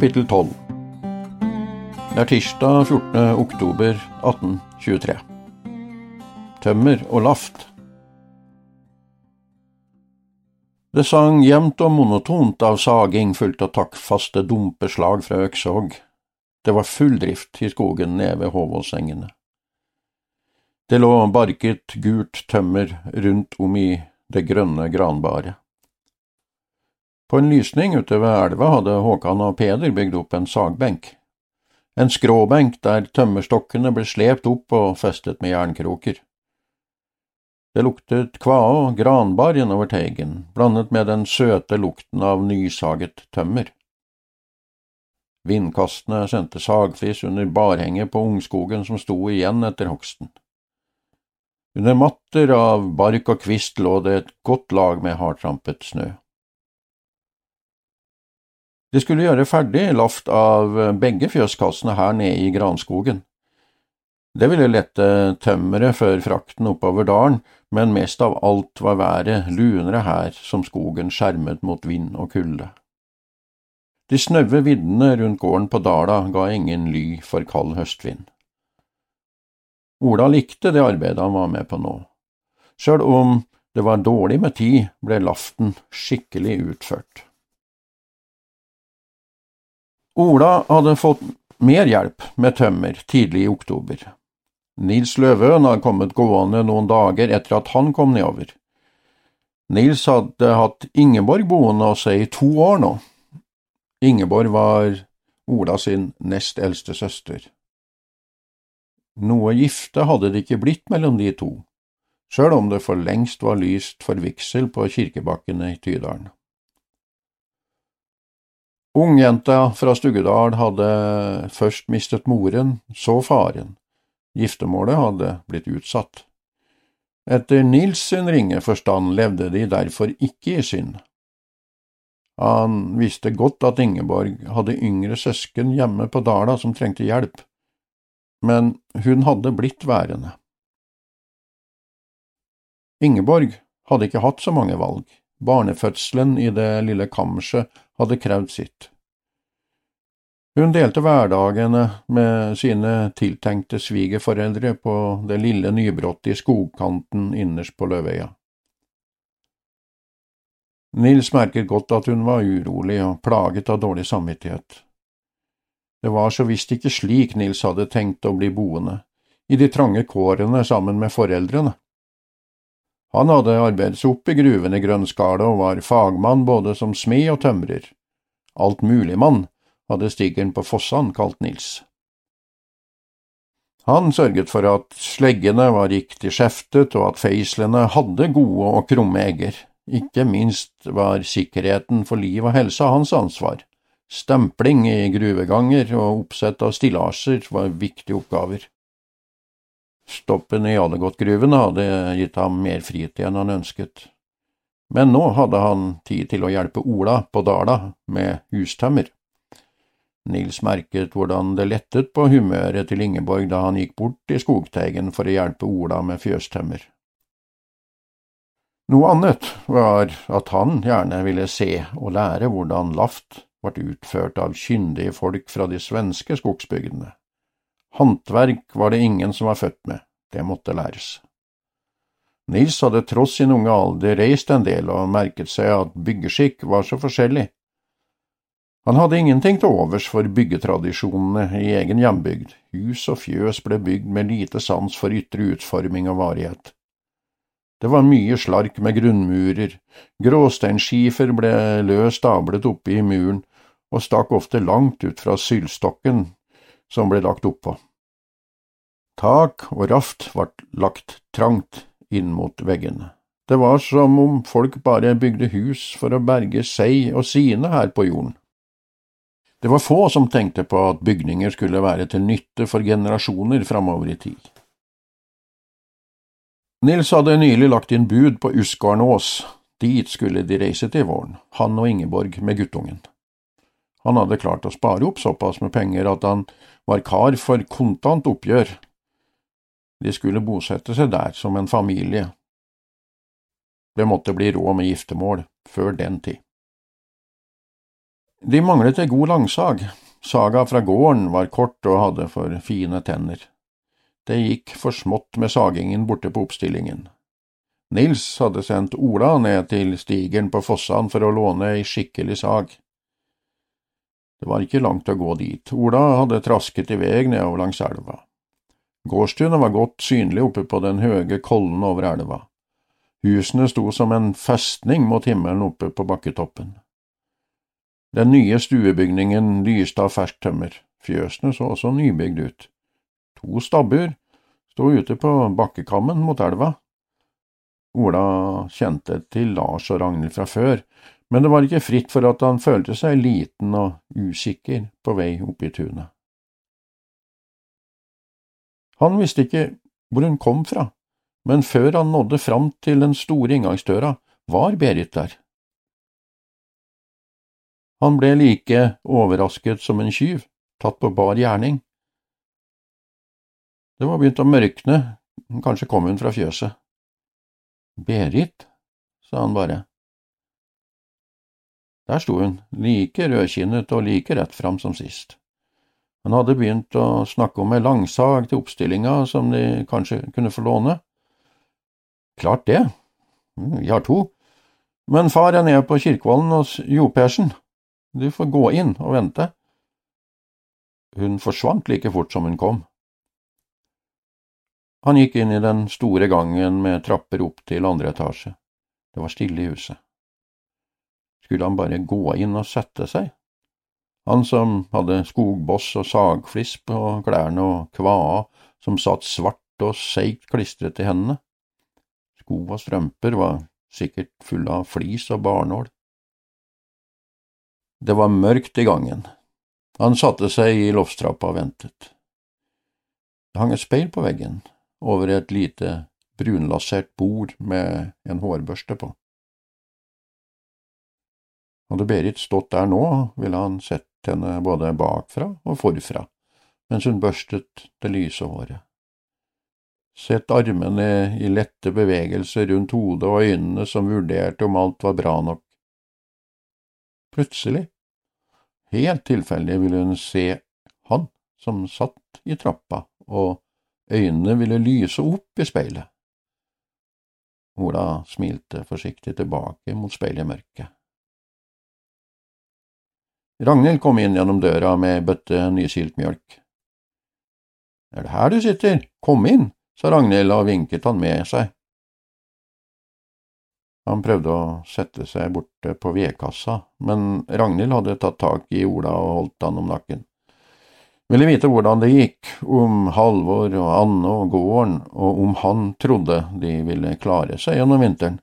Kapittel 12 Det er tirsdag 14. oktober 1823. Tømmer og laft. Det sang jevnt og monotont av saging fulgt av taktfaste dumpeslag fra øksehogg. Det var full drift i skogen nede ved Håvåsengene. Det lå barket, gult tømmer rundt om i det grønne granbaret. På en lysning ute ved elva hadde Håkan og Peder bygd opp en sagbenk. En skråbenk der tømmerstokkene ble slept opp og festet med jernkroker. Det luktet kvae og granbar innover teigen, blandet med den søte lukten av nysaget tømmer. Vindkastene sendte sagflis under barhenget på ungskogen som sto igjen etter hogsten. Under matter av bark og kvist lå det et godt lag med hardtrampet snø. De skulle gjøre ferdig laft av begge fjøskassene her nede i granskogen. Det ville lette tømmeret før frakten oppover dalen, men mest av alt var været lunere her som skogen skjermet mot vind og kulde. De snaue viddene rundt gården på dala ga ingen ly for kald høstvind. Ola likte det arbeidet han var med på nå. Sjøl om det var dårlig med tid, ble laften skikkelig utført. Ola hadde fått mer hjelp med tømmer tidlig i oktober. Nils Løvøen hadde kommet gående noen dager etter at han kom nedover. Nils hadde hatt Ingeborg boende hos seg i to år nå. Ingeborg var Ola sin nest eldste søster. Noe gifte hadde det ikke blitt mellom de to, sjøl om det for lengst var lyst for vigsel på kirkebakkene i Tydalen. Ungjenta fra Stuggedal hadde først mistet moren, så faren. Giftermålet hadde blitt utsatt. Etter Nils sin ringe forstand levde de derfor ikke i synd. Han visste godt at Ingeborg hadde yngre søsken hjemme på Dala som trengte hjelp, men hun hadde blitt værende. Ingeborg hadde ikke hatt så mange valg. Barnefødselen i det lille kammerset hadde krevd sitt. Hun delte hverdagene med sine tiltenkte svigerforeldre på det lille nybrottet i skogkanten innerst på Løveøya. Nils merket godt at hun var urolig og plaget av dårlig samvittighet. Det var så visst ikke slik Nils hadde tenkt å bli boende, i de trange kårene sammen med foreldrene. Han hadde arbeidet seg opp i gruven i Grønskalet og var fagmann både som smed og tømrer. Altmuligmann, hadde stiggeren på Fossan kalt Nils. Han sørget for at sleggene var riktig skjeftet og at feislene hadde gode og krumme egger. Ikke minst var sikkerheten for liv og helse hans ansvar. Stempling i gruveganger og oppsett av stillasjer var viktige oppgaver. Stoppen i Allegotgruvene hadde gitt ham mer fritid enn han ønsket, men nå hadde han tid til å hjelpe Ola på Dala med hustømmer. Nils merket hvordan det lettet på humøret til Ingeborg da han gikk bort i skogteigen for å hjelpe Ola med fjøstømmer. Noe annet var at han gjerne ville se og lære hvordan laft ble utført av kyndige folk fra de svenske skogsbygdene. Håndverk var det ingen som var født med, det måtte læres. Nils hadde tross sin unge alder reist en del og merket seg at byggeskikk var så forskjellig. Han hadde ingenting til overs for byggetradisjonene i egen hjembygd, hus og fjøs ble bygd med lite sans for ytre utforming og varighet. Det var mye slark med grunnmurer, gråsteinskifer ble løst stablet oppe i muren og stakk ofte langt ut fra sylstokken som ble lagt oppå. Tak og raft ble lagt trangt inn mot veggene. Det var som om folk bare bygde hus for å berge seg og sine her på jorden. Det var få som tenkte på at bygninger skulle være til nytte for generasjoner framover i tid. Nils hadde nylig lagt inn bud på Uskarnås, dit skulle de reise til våren, han og Ingeborg med guttungen. Han hadde klart å spare opp såpass med penger at han var kar for kontant oppgjør. De skulle bosette seg der som en familie. Det måtte bli råd med giftermål før den tid. De manglet ei god langsag. Saga fra gården var kort og hadde for fine tenner. Det gikk for smått med sagingen borte på oppstillingen. Nils hadde sendt Ola ned til stigeren på Fossan for å låne ei skikkelig sag. Det var ikke langt å gå dit, Ola hadde trasket i vei nedover langs elva. Gårdstunet var godt synlig oppe på den høge kollen over elva. Husene sto som en festning mot himmelen oppe på bakketoppen. Den nye stuebygningen lyste av ferskt tømmer, fjøsene så også nybygd ut. To stabbur sto ute på bakkekammen mot elva. Ola kjente til Lars og Ragnhild fra før, men det var ikke fritt for at han følte seg liten og usikker på vei opp i tunet. Han visste ikke hvor hun kom fra, men før han nådde fram til den store inngangsdøra, var Berit der. Han ble like overrasket som en tyv, tatt på bar gjerning. Det var begynt å mørkne, kanskje kom hun fra fjøset. Berit, sa han bare. Der sto hun, like rødkinnet og like rett fram som sist. Han hadde begynt å snakke om ei langsag til oppstillinga som de kanskje kunne få låne. Klart det, vi har to, men far er nede på Kirkevollen hos Jo Persen, du får gå inn og vente. Hun forsvant like fort som hun kom. Han gikk inn i den store gangen med trapper opp til andre etasje. Det var stille i huset. Skulle han bare gå inn og sette seg? Han som hadde skogboss og sagfliss på klærne og kvaa som satt svart og seigt klistret til hendene. Sko og strømper var sikkert fulle av flis og barnål. Det var mørkt i gangen. Han satte seg i loftstrappa og ventet. Det hang et speil på veggen, over et lite brunlasert bord med en hårbørste på. Hadde Berit stått der nå, ville han sett henne både bakfra og forfra, mens hun børstet det lyse håret. Sett armene i lette bevegelser rundt hodet og øynene som vurderte om alt var bra nok. Plutselig, helt tilfeldig, ville hun se han som satt i trappa, og øynene ville lyse opp i speilet. Ola smilte forsiktig tilbake mot speilet i mørket. Ragnhild kom inn gjennom døra med bøtte nysilt mjølk. Er det her du sitter? Kom inn, sa Ragnhild og vinket han med seg. Han prøvde å sette seg borte på vedkassa, men Ragnhild hadde tatt tak i Ola og holdt han om nakken. Ville vite hvordan det gikk, om Halvor og Anne og gården, og om han trodde de ville klare seg gjennom vinteren.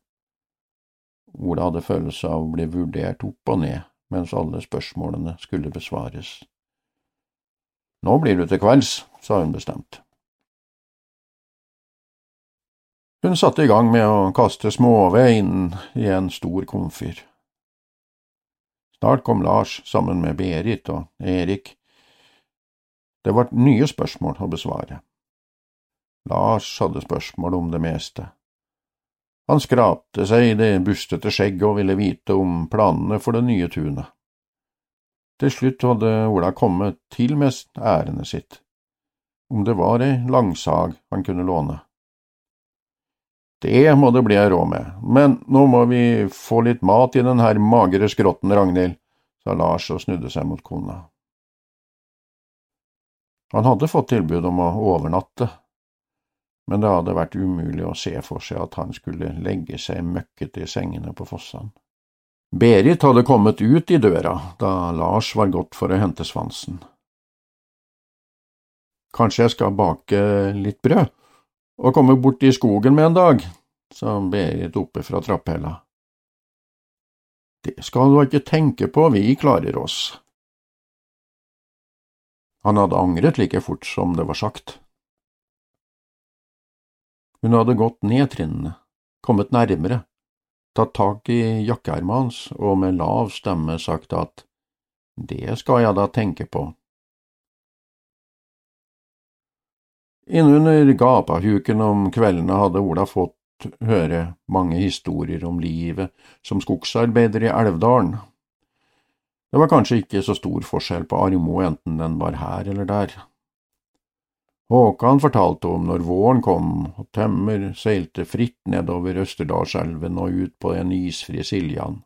Ola hadde følelse av å bli vurdert opp og ned mens alle spørsmålene skulle besvares. Nå blir du til kvelds, sa hun bestemt. Hun satte i gang med å kaste småved inn i en stor komfyr. Snart kom Lars sammen med Berit og Erik. Det var nye spørsmål å besvare. Lars hadde spørsmål om det meste. Han skrapte seg i det bustete skjegget og ville vite om planene for det nye tunet. Til slutt hadde Ola kommet til med ærendet sitt, om det var ei langsag han kunne låne. Det må det bli ei råd med, men nå må vi få litt mat i den her magre skrotten, Ragnhild, sa Lars og snudde seg mot kona. Han hadde fått tilbud om å overnatte, men det hadde vært umulig å se for seg at han skulle legge seg møkkete i sengene på Fossan. Berit hadde kommet ut i døra da Lars var gått for å hente svansen. Kanskje jeg skal bake litt brød? og komme bort i skogen med en dag, sa Berit oppe fra trapphella. Det skal du ikke tenke på, vi klarer oss. Han hadde angret like fort som det var sagt. Hun hadde gått ned trinnene, kommet nærmere, tatt tak i jakkeermet hans og med lav stemme sagt at det skal jeg da tenke på. Innunder gapahuken om kveldene hadde Ola fått høre mange historier om livet som skogsarbeider i Elvdalen. Det var kanskje ikke så stor forskjell på Armo enten den var her eller der. Håkan fortalte om når våren kom og tømmer seilte fritt nedover Østerdalselven og ut på en isfri Siljan.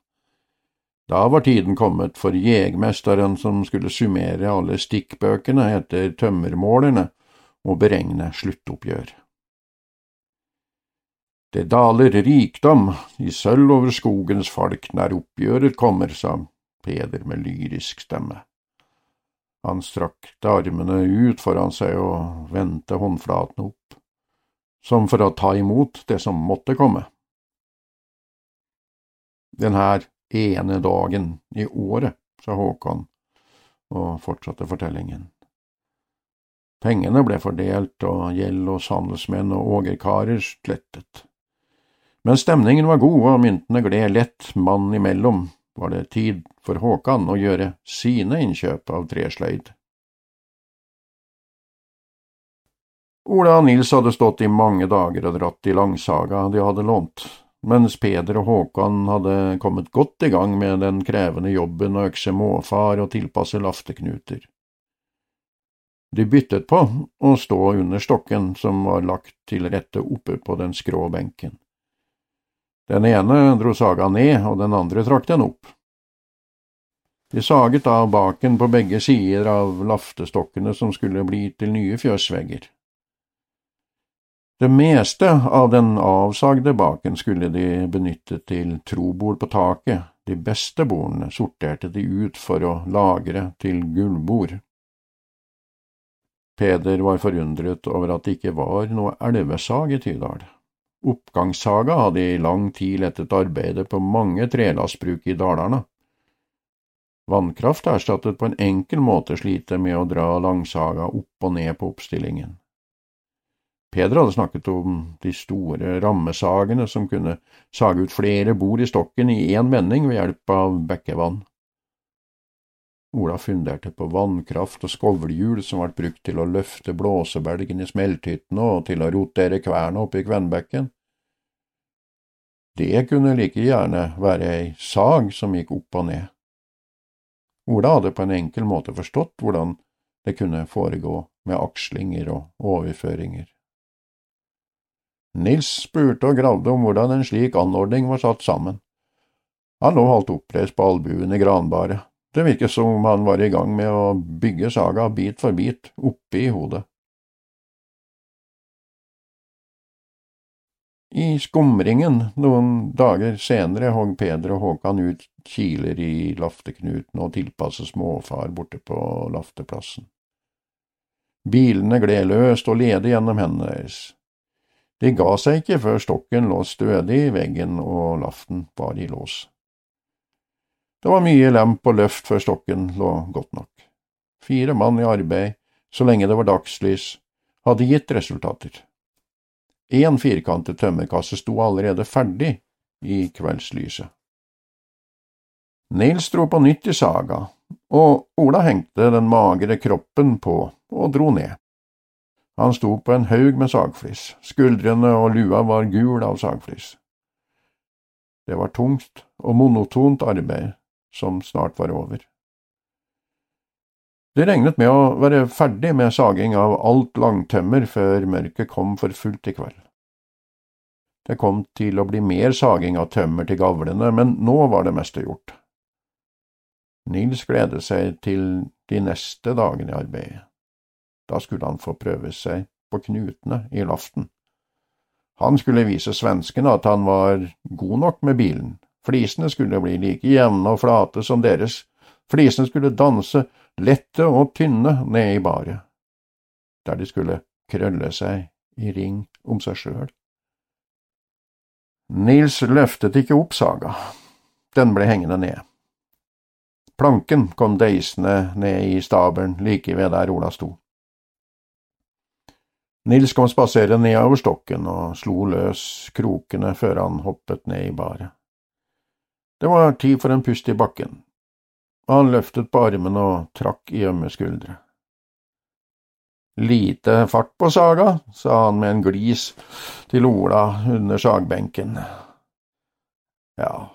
Da var tiden kommet for jegmesteren som skulle summere alle stikkbøkene etter tømmermålerne og beregne sluttoppgjør. Det daler rikdom i sølv over skogens falk når oppgjøret kommer, sa Peder med lyrisk stemme. Han strakte armene ut foran seg og vendte håndflatene opp, som for å ta imot det som måtte komme. Den her ene dagen i året, sa Håkon og fortsatte fortellingen. Pengene ble fordelt og gjeld hos handelsmenn og ågerkarer slettet. Men stemningen var god og myntene gled lett mann imellom, var det tid for Håkan å gjøre sine innkjøp av tresløyd. Ola og Nils hadde stått i mange dager og dratt i langsaga de hadde lånt, mens Peder og Håkan hadde kommet godt i gang med den krevende jobben å økse måfar og tilpasse lafteknuter. De byttet på å stå under stokken som var lagt til rette oppe på den skrå benken. Den ene dro saga ned, og den andre trakk den opp. De saget av baken på begge sider av laftestokkene som skulle bli til nye fjøsvegger. Det meste av den avsagde baken skulle de benytte til trobord på taket, de beste bordene sorterte de ut for å lagre til gullbord. Peder var forundret over at det ikke var noe elvesag i Tydal. Oppgangssaga hadde i lang tid lettet arbeidet på mange trelastbruk i Dalarna. Vannkraft erstattet på en enkel måte slitet med å dra langsaga opp og ned på oppstillingen. Peder hadde snakket om de store rammesagene som kunne sage ut flere bord i stokken i én vending ved hjelp av bekkevann. Ola funderte på vannkraft og skovlhjul som ble brukt til å løfte blåsebelgen i smelthyttene og til å rotere kverna oppi Kvenbekken. Det kunne like gjerne være ei sag som gikk opp og ned. Ola hadde på en enkel måte forstått hvordan det kunne foregå med akslinger og overføringer. Nils spurte og gravde om hvordan en slik anordning var satt sammen. Han lå halvt oppreist på albuen i granbaret det virket som om han var i gang med å bygge saga bit for bit oppe i hodet. I skumringen noen dager senere hogg Peder og Håkan ut kiler i lafteknuten og tilpasset småfar borte på lafteplassen. Bilene gled løst og ledig gjennom hendene deres. De ga seg ikke før stokken lå stødig i veggen og laften var i lås. Det var mye lemp og løft før stokken lå godt nok. Fire mann i arbeid, så lenge det var dagslys, hadde gitt resultater. Én firkantet tømmerkasse sto allerede ferdig i kveldslyset. Nils dro på nytt i saga, og Ola hengte den magre kroppen på og dro ned. Han sto på en haug med sagflis, skuldrene og lua var gul av sagflis. Det var tungt og monotont arbeid, som snart var over. De regnet med å være ferdig med saging av alt langtømmer før mørket kom for fullt i kveld. Det kom til å bli mer saging av tømmer til gavlene, men nå var det meste gjort. Nils gledet seg til de neste dagene i arbeidet. Da skulle han få prøve seg på knutene i laften. Han skulle vise svenskene at han var god nok med bilen, Flisene skulle bli like jevne og flate som deres, flisene skulle danse lette og tynne ned i baret, der de skulle krølle seg i ring om seg sjøl. Nils løftet ikke opp saga, den ble hengende ned. Planken kom deisende ned i stabelen like ved der Ola sto. Nils kom spaserende nedover stokken og slo løs krokene før han hoppet ned i baret. Det var tid for en pust i bakken. og Han løftet på armene og trakk i ømme skuldre. Lite fart på saga, sa han med en glis til Ola under sagbenken. Ja,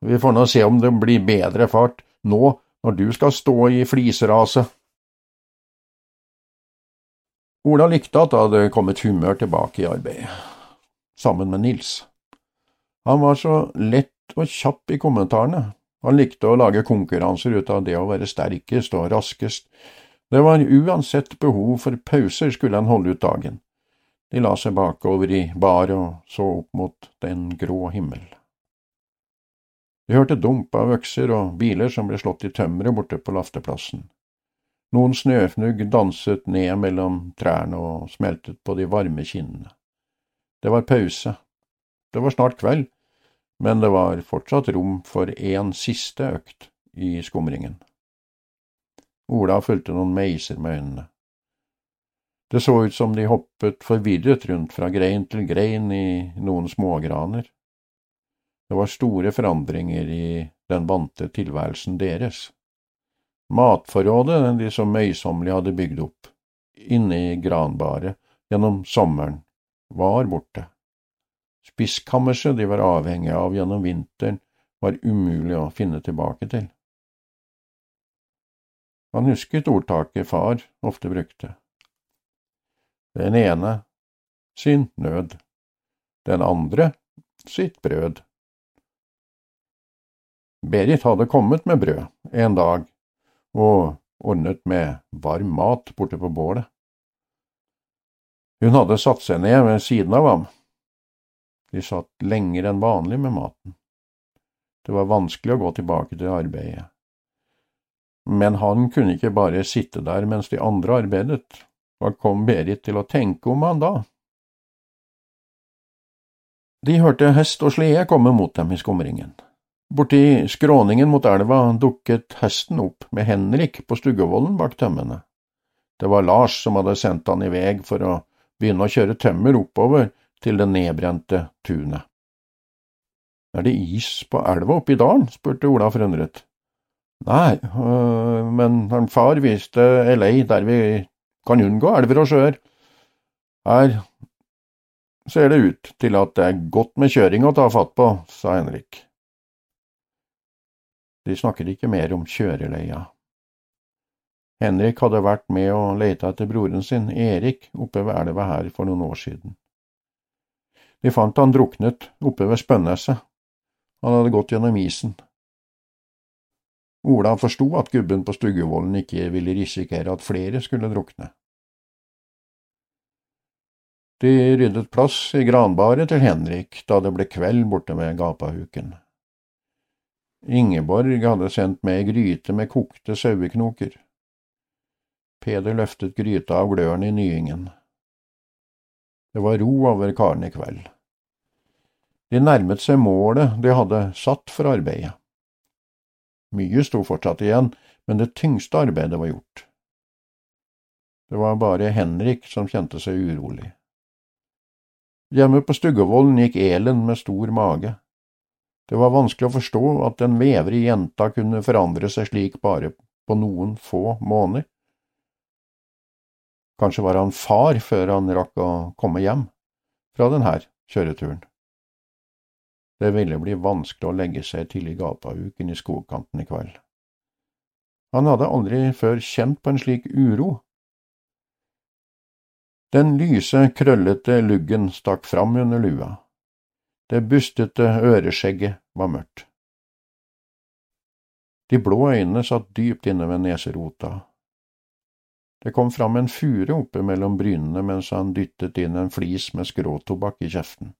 vi får nå se om det blir bedre fart nå når du skal stå i fliseraset. Ola likte at det hadde kommet humør tilbake i arbeidet, sammen med Nils. Han var så lett og kjapp i kommentarene, han likte å lage konkurranser ut av det å være sterkest og raskest, det var uansett behov for pauser skulle han holde ut dagen. De la seg bakover i baret og så opp mot den grå himmel. De hørte dump av økser og biler som ble slått i tømmeret borte på lafteplassen. Noen snøfnugg danset ned mellom trærne og smeltet på de varme kinnene. Det var pause. Det var snart kveld, men det var fortsatt rom for en siste økt i skumringen. Ola fulgte noen meiser med øynene. Det så ut som de hoppet forvirret rundt fra grein til grein i noen smågraner. Det var store forandringer i den vante tilværelsen deres. Matforrådet de så møysommelig hadde bygd opp, inne i granbaret gjennom sommeren, var borte. Spisskammerset de var avhengige av gjennom vinteren, var umulig å finne tilbake til. Han husket ordtaket far ofte brukte. Den ene sin nød, den andre sitt brød. Berit hadde kommet med brød en dag og ordnet med varm mat borte på bålet. Hun hadde satt seg ned ved siden av ham. De satt lenger enn vanlig med maten. Det var vanskelig å gå tilbake til arbeidet men han kunne ikke bare sitte der mens de andre arbeidet. Hva kom Berit til å tenke om han da? De hørte hest og slede komme mot dem i skumringen. Borti skråningen mot elva dukket hesten opp med Henrik på Stuggevollen bak tømmene. Det var Lars som hadde sendt han i vei for å begynne å kjøre tømmer oppover til det nedbrente tunet. Er det is på elva oppe i dalen? spurte Ola forundret. Nei, øh, men far viste lei der vi kan unngå elver og sjøer. Her ser det ut til at det er godt med kjøring å ta fatt på, sa Henrik. De snakket ikke mer om kjøreleia. Henrik hadde vært med og leita etter broren sin, Erik, oppe ved elva her for noen år siden. De fant han druknet oppe ved Spønneset. Han hadde gått gjennom isen. Ola forsto at gubben på Stuggevollen ikke ville risikere at flere skulle drukne. De ryddet plass i granbaret til Henrik da det ble kveld borte ved gapahuken. Ingeborg hadde sendt med ei gryte med kokte saueknoker. Peder løftet gryta av gløren i nyingen. Det var ro over karene i kveld. De nærmet seg målet de hadde satt for arbeidet. Mye sto fortsatt igjen, men det tyngste arbeidet var gjort. Det var bare Henrik som kjente seg urolig. Hjemme på Stuggevollen gikk Elen med stor mage. Det var vanskelig å forstå at en vevrig jenta kunne forandre seg slik bare på noen få måneder. Kanskje var han far før han rakk å komme hjem fra denne kjøreturen. Det ville bli vanskelig å legge seg til i gapahuken i skogkanten i kveld. Han hadde aldri før kjent på en slik uro. Den lyse, krøllete luggen stakk fram under lua. Det bustete øreskjegget var mørkt. De blå øynene satt dypt inne ved neserota. Det kom fram en fure oppe mellom brynene mens han dyttet inn en flis med skråtobakk i kjeften.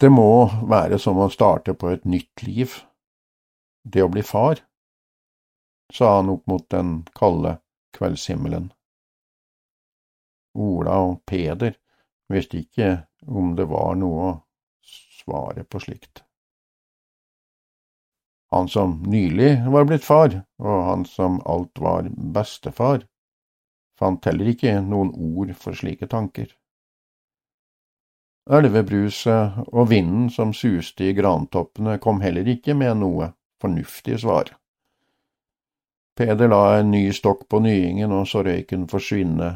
Det må være som å starte på et nytt liv, det å bli far, sa han opp mot den kalde kveldshimmelen. Ola og Peder visste ikke om det var noe å svare på slikt. Han som nylig var blitt far, og han som alt var bestefar, fant heller ikke noen ord for slike tanker. Elvebruset og vinden som suste i grantoppene, kom heller ikke med noe fornuftig svar. Peder la en ny stokk på nyingen og så røyken forsvinne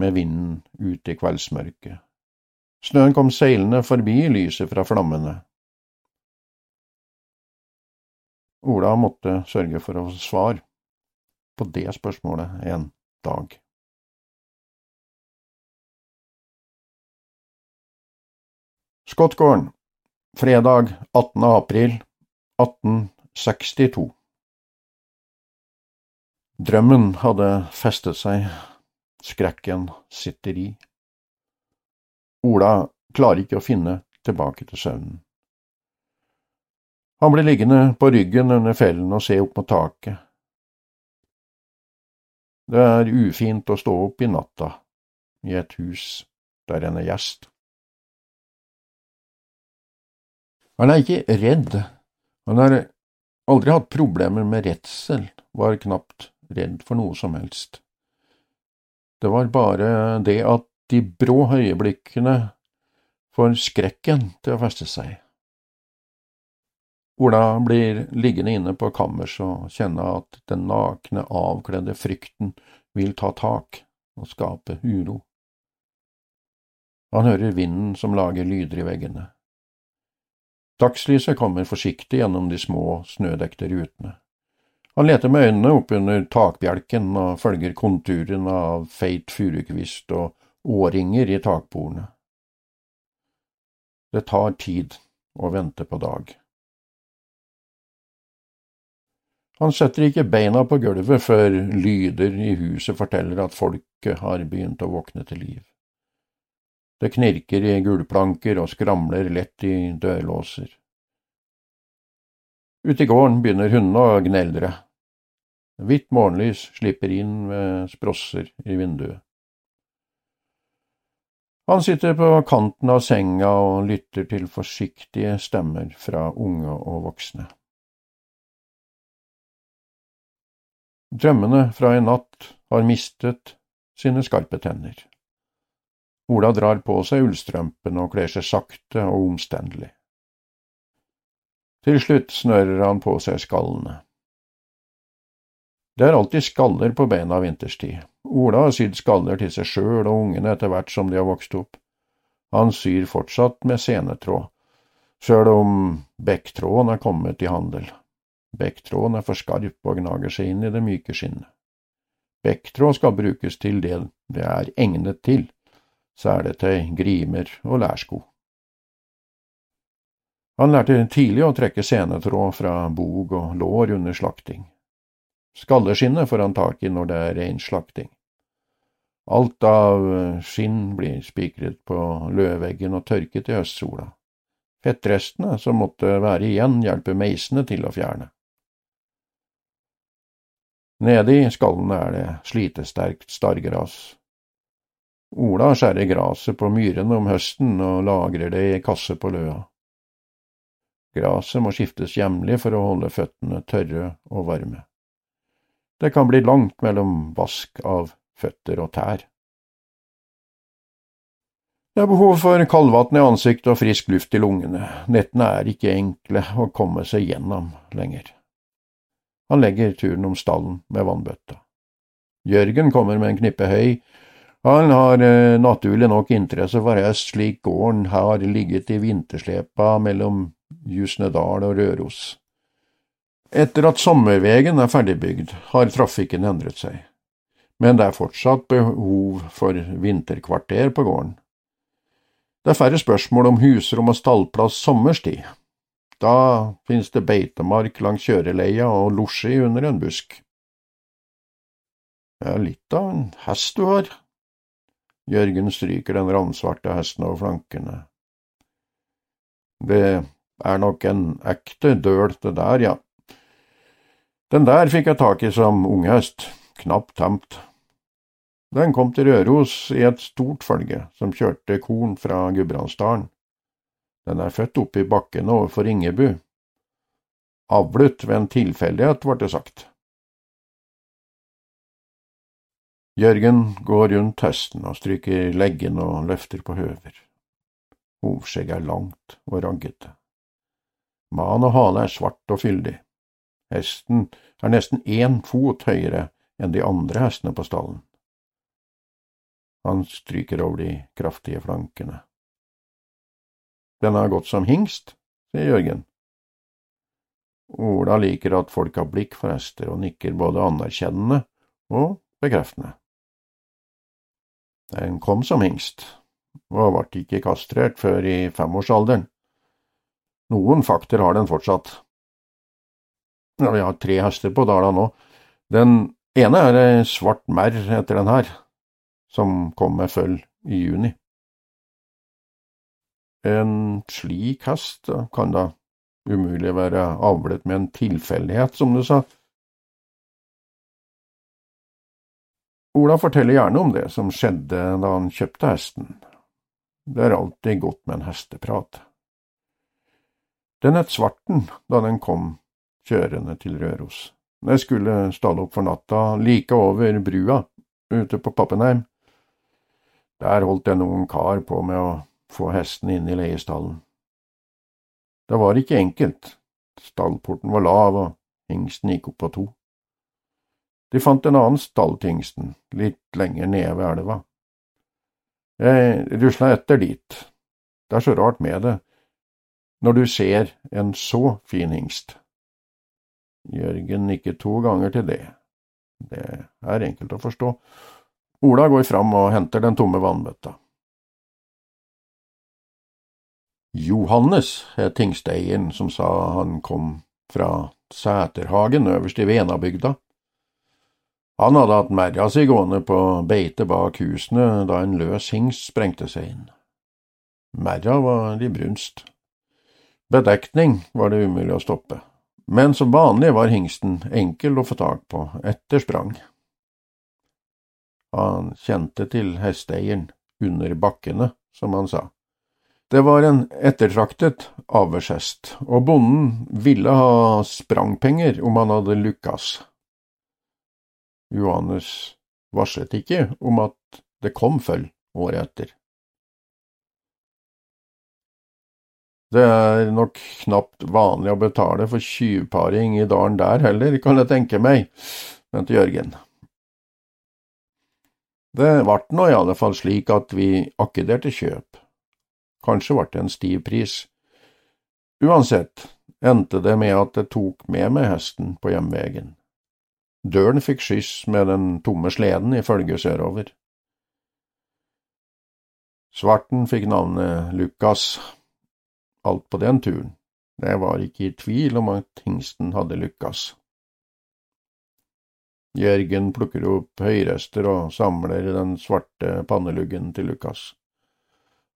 med vinden ute i kveldsmørket. Snøen kom seilende forbi lyset fra flammene. Ola måtte sørge for å få svar på det spørsmålet en dag. Skottgården, fredag 18. april 1862 Drømmen hadde festet seg, skrekken sitter i. Ola klarer ikke å finne tilbake til søvnen. Han blir liggende på ryggen under fellen og se opp mot taket. Det er ufint å stå opp i natta i et hus der en er gjest. Han er ikke redd, han har aldri hatt problemer med redsel, var knapt redd for noe som helst. Det var bare det at de brå øyeblikkene får skrekken til å feste seg. Ola blir liggende inne på kammerset og kjenne at den nakne, avkledde frykten vil ta tak og skape uro. Han hører vinden som lager lyder i veggene. Dagslyset kommer forsiktig gjennom de små, snødekte rutene. Han leter med øynene oppunder takbjelken og følger konturen av feit furukvist og årringer i takbordene. Det tar tid å vente på dag. Han setter ikke beina på gulvet før lyder i huset forteller at folket har begynt å våkne til liv. Det knirker i gulvplanker og skramler lett i dørlåser. Ute i gården begynner hundene å gneldre. Hvitt morgenlys slipper inn med sprosser i vinduet. Han sitter på kanten av senga og lytter til forsiktige stemmer fra unge og voksne. Drømmene fra i natt har mistet sine skarpe tenner. Ola drar på seg ullstrømpene og kler seg sakte og omstendelig. Til slutt snører han på seg skallene. Det er alltid skaller på beina vinterstid. Ola har sydd skaller til seg sjøl og ungene etter hvert som de har vokst opp. Han syr fortsatt med senetråd, sjøl om bekktråden er kommet i handel. Bekktråden er for skarp og gnager seg inn i det myke skinnet. Bekktråd skal brukes til det det er egnet til, til grimer og lærsko. Han lærte tidlig å trekke senetråd fra bog og lår under slakting. Skalleskinnet får han tak i når det er reinslakting. Alt av eh, skinn blir spikret på løvveggen og tørket i høstsola. Fettrestene som måtte være igjen, hjelper meisene til å fjerne. Nede i skallene er det slitesterkt stargras. Ola skjærer graset på myrene om høsten og lagrer det i kasse på løa. Graset må skiftes jevnlig for å holde føttene tørre og varme. Det kan bli langt mellom vask av føtter og tær. Det er behov for kaldvann i ansiktet og frisk luft i lungene. Nettene er ikke enkle å komme seg gjennom lenger. Han legger turen om stallen med vannbøtta. Jørgen kommer med en knippe høy. Han har eh, naturlig nok interesse for hest, slik gården har ligget i vinterslepa mellom Jusnedal og Røros. Etter at sommervegen er ferdigbygd, har trafikken endret seg, men det er fortsatt behov for vinterkvarter på gården. Det er færre spørsmål om husrom og stallplass sommerstid. Da finnes det beitemark langs kjøreleia og losji under en busk. Det er litt av en hest du har. Jørgen stryker den ravnsvarte hesten over flankene. Det er nok en ekte døl, det der, ja. Den der fikk jeg tak i som unghest, knapt temt. Den kom til Røros i et stort følge som kjørte korn fra Gudbrandsdalen. Den er født oppe i bakken overfor Ringebu. Avlet ved en tilfeldighet, ble det sagt. Jørgen går rundt hesten og stryker leggen og løfter på høver. Hovskjegget er langt og raggete. Man og hale er svart og fyldig. Hesten er nesten én fot høyere enn de andre hestene på stallen. Han stryker over de kraftige flankene. Den har gått som hingst, sier Jørgen. Ola liker at folk har blikk for hester, og nikker både anerkjennende og bekreftende. Den kom som hingst, og ble ikke kastrert før i femårsalderen. Noen fakter har den fortsatt. Ja, vi har tre hester på Dala nå. Den ene er ei svart merr etter den her, som kom med føll i juni. En slik hest kan da umulig være avlet med en tilfeldighet, som du sa. Ola forteller gjerne om det som skjedde da han kjøpte hesten. Det er alltid godt med en hesteprat. Den het Svarten da den kom kjørende til Røros. Jeg skulle stalle opp for natta like over brua ute på Pappenheim. Der holdt en noen kar på med å få hesten inn i leiestallen. Det var ikke enkelt, stallporten var lav og hingsten gikk opp på to. De fant en annen stall til hingsten, litt lenger nede ved elva. Jeg rusla etter dit, det er så rart med det, når du ser en så fin hingst. Jørgen nikket to ganger til det, det er enkelt å forstå. Ola går fram og henter den tomme vannbøtta. Johannes het tingsteieren som sa han kom fra Sæterhagen øverst i Venabygda. Han hadde hatt merra si gående på beite bak husene da en løs hingst sprengte seg inn. Merra var i brunst. Bedekning var det umulig å stoppe, men som vanlig var hingsten enkel å få tak på etter sprang. Han kjente til hesteeieren under bakkene, som han sa. Det var en ettertraktet avlshest, og bonden ville ha sprangpenger om han hadde lukkas. Johannes varslet ikke om at det kom føll året etter. Det er nok knapt vanlig å betale for tjuvparing i dalen der heller, kan jeg tenke meg, mente Jørgen. Det vart nå i alle fall slik at vi akkederte kjøp. Kanskje ble det en stiv pris. Uansett endte det med at jeg tok med meg hesten på hjemveien. Døren fikk skyss med den tomme sleden i følge sørover. Svarten fikk navnet Lukas. Alt på den turen. Jeg var ikke i tvil om at hingsten hadde lykkes. Jørgen plukker opp høyrester og samler den svarte panneluggen til Lukas.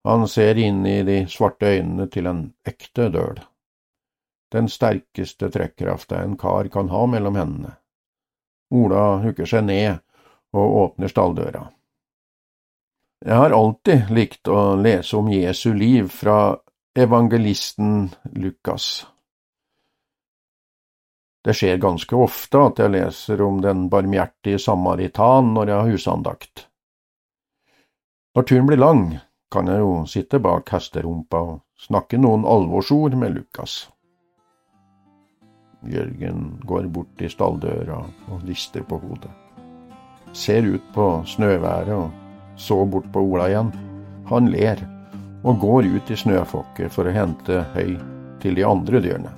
Han ser inn i de svarte øynene til en ekte døl. Den sterkeste trekkrafta en kar kan ha mellom hendene. Ola hooker seg ned og åpner stalldøra. Jeg har alltid likt å lese om Jesu liv fra evangelisten Lukas. Det skjer ganske ofte at jeg leser om den barmhjertige samaritan når jeg har husandakt. Når turen blir lang, kan jeg jo sitte bak hesterumpa og snakke noen alvorsord med Lukas. Jørgen går bort til stalldøra og rister på hodet. Ser ut på snøværet og så bort på Ola igjen. Han ler og går ut i snøfokket for å hente høy til de andre dyrene.